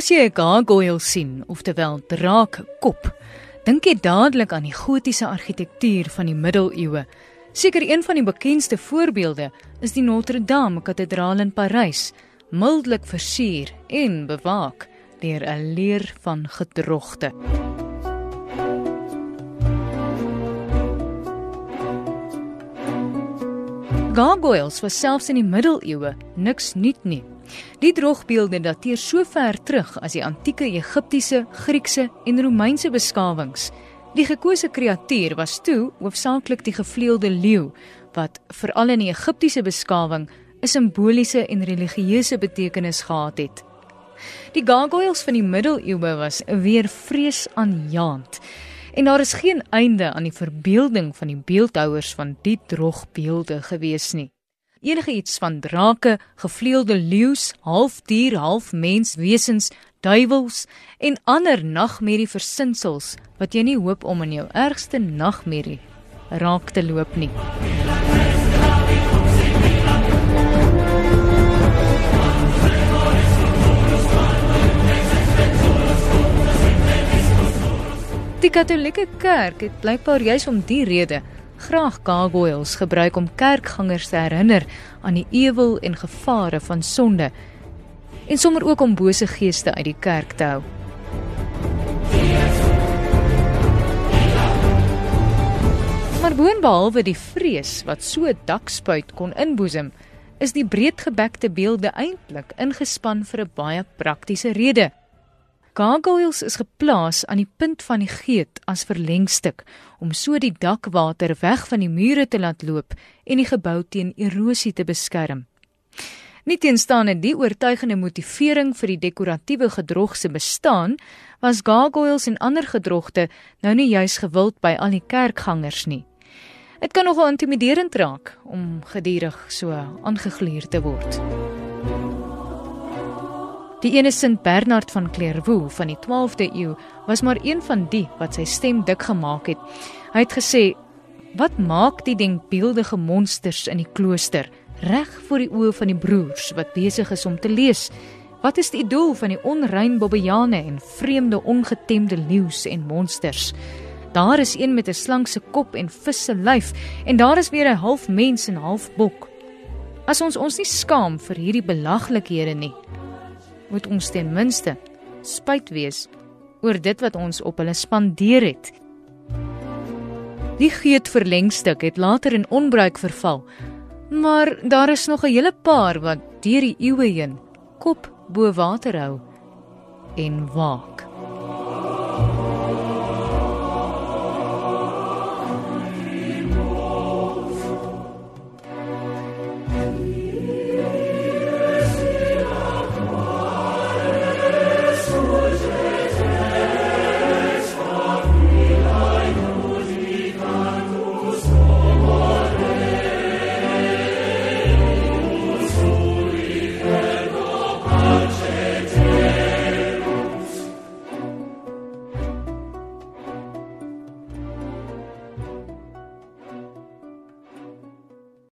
As jy 'n gargoyle sien, oftewel draakkop, dink jy dadelik aan die gotiese argitektuur van die middeleeue. Seker een van die bekendste voorbeelde is die Notre Dame Kathedraal in Parys, mildelik versier en bewaak deur 'n leer van gedrogte. Gargoyles was selfs in die middeleeue niks nuut nie. Die droogbeelde dateer so ver terug as die antieke Egiptiese, Griekse en Romeinse beskawings. Die gekose kreatuur was toe hoofsaaklik die gevleelde leeu wat veral in die Egiptiese beskawing 'n simboliese en religieuse betekenis gehad het. Die gargoyles van die middeleeue was weer vreesaanjaend. En daar is geen einde aan die verbeelding van die beeldhouers van die droogbeelde gewees nie enige iets van drake, gevleelde leeu's, halfdier, halfmens wesens, duiwels en ander nagmerrie versinsels wat jy nie hoop om in jou ergste nagmerrie raak te loop nie. Die Katolieke Kerk het blykbaar juis om die rede graag gargoyles gebruik om kerkgangers te herinner aan die ewel en gevare van sonde en sommer ook om bose geeste uit die kerk te hou. Maar boonbehalwe die vrees wat so 'n dakspuit kon inboesem, is die breedgebekte beelde eintlik ingespan vir 'n baie praktiese rede. Gargoyles is geplaas aan die punt van die geet as verlengstuk om so die dakwater weg van die mure te laat loop en die gebou teen erosie te beskerm. Nietenstaande die oortuigende motivering vir die dekoratiewe gedrog se bestaan, was gargoyles en ander gedrogte nou nie juis gewild by al die kerkgangers nie. Dit kan nogal intimiderend raak om gedurig so aangegluur te word. Die ene Sint Bernard van Clairvaux van die 12de eeu was maar een van die wat sy stem dik gemaak het. Hy het gesê: "Wat maak die denkbeeldige monsters in die klooster reg voor die oë van die broers wat besig is om te lees? Wat is die doel van die onrein bobbejane en vreemde ongetemde leeu's en monsters?" Daar is een met 'n slang se kop en vis se lyf en daar is weer 'n half mens en half bok. As ons ons nie skaam vir hierdie belaglikhede nie, moet ons ten minste spyt wees oor dit wat ons op hulle spandeer het. Die geet verlengstuk het later in onbruik verval. Maar daar is nog 'n hele paar wat deur die eeue heen kop bo water hou en waak.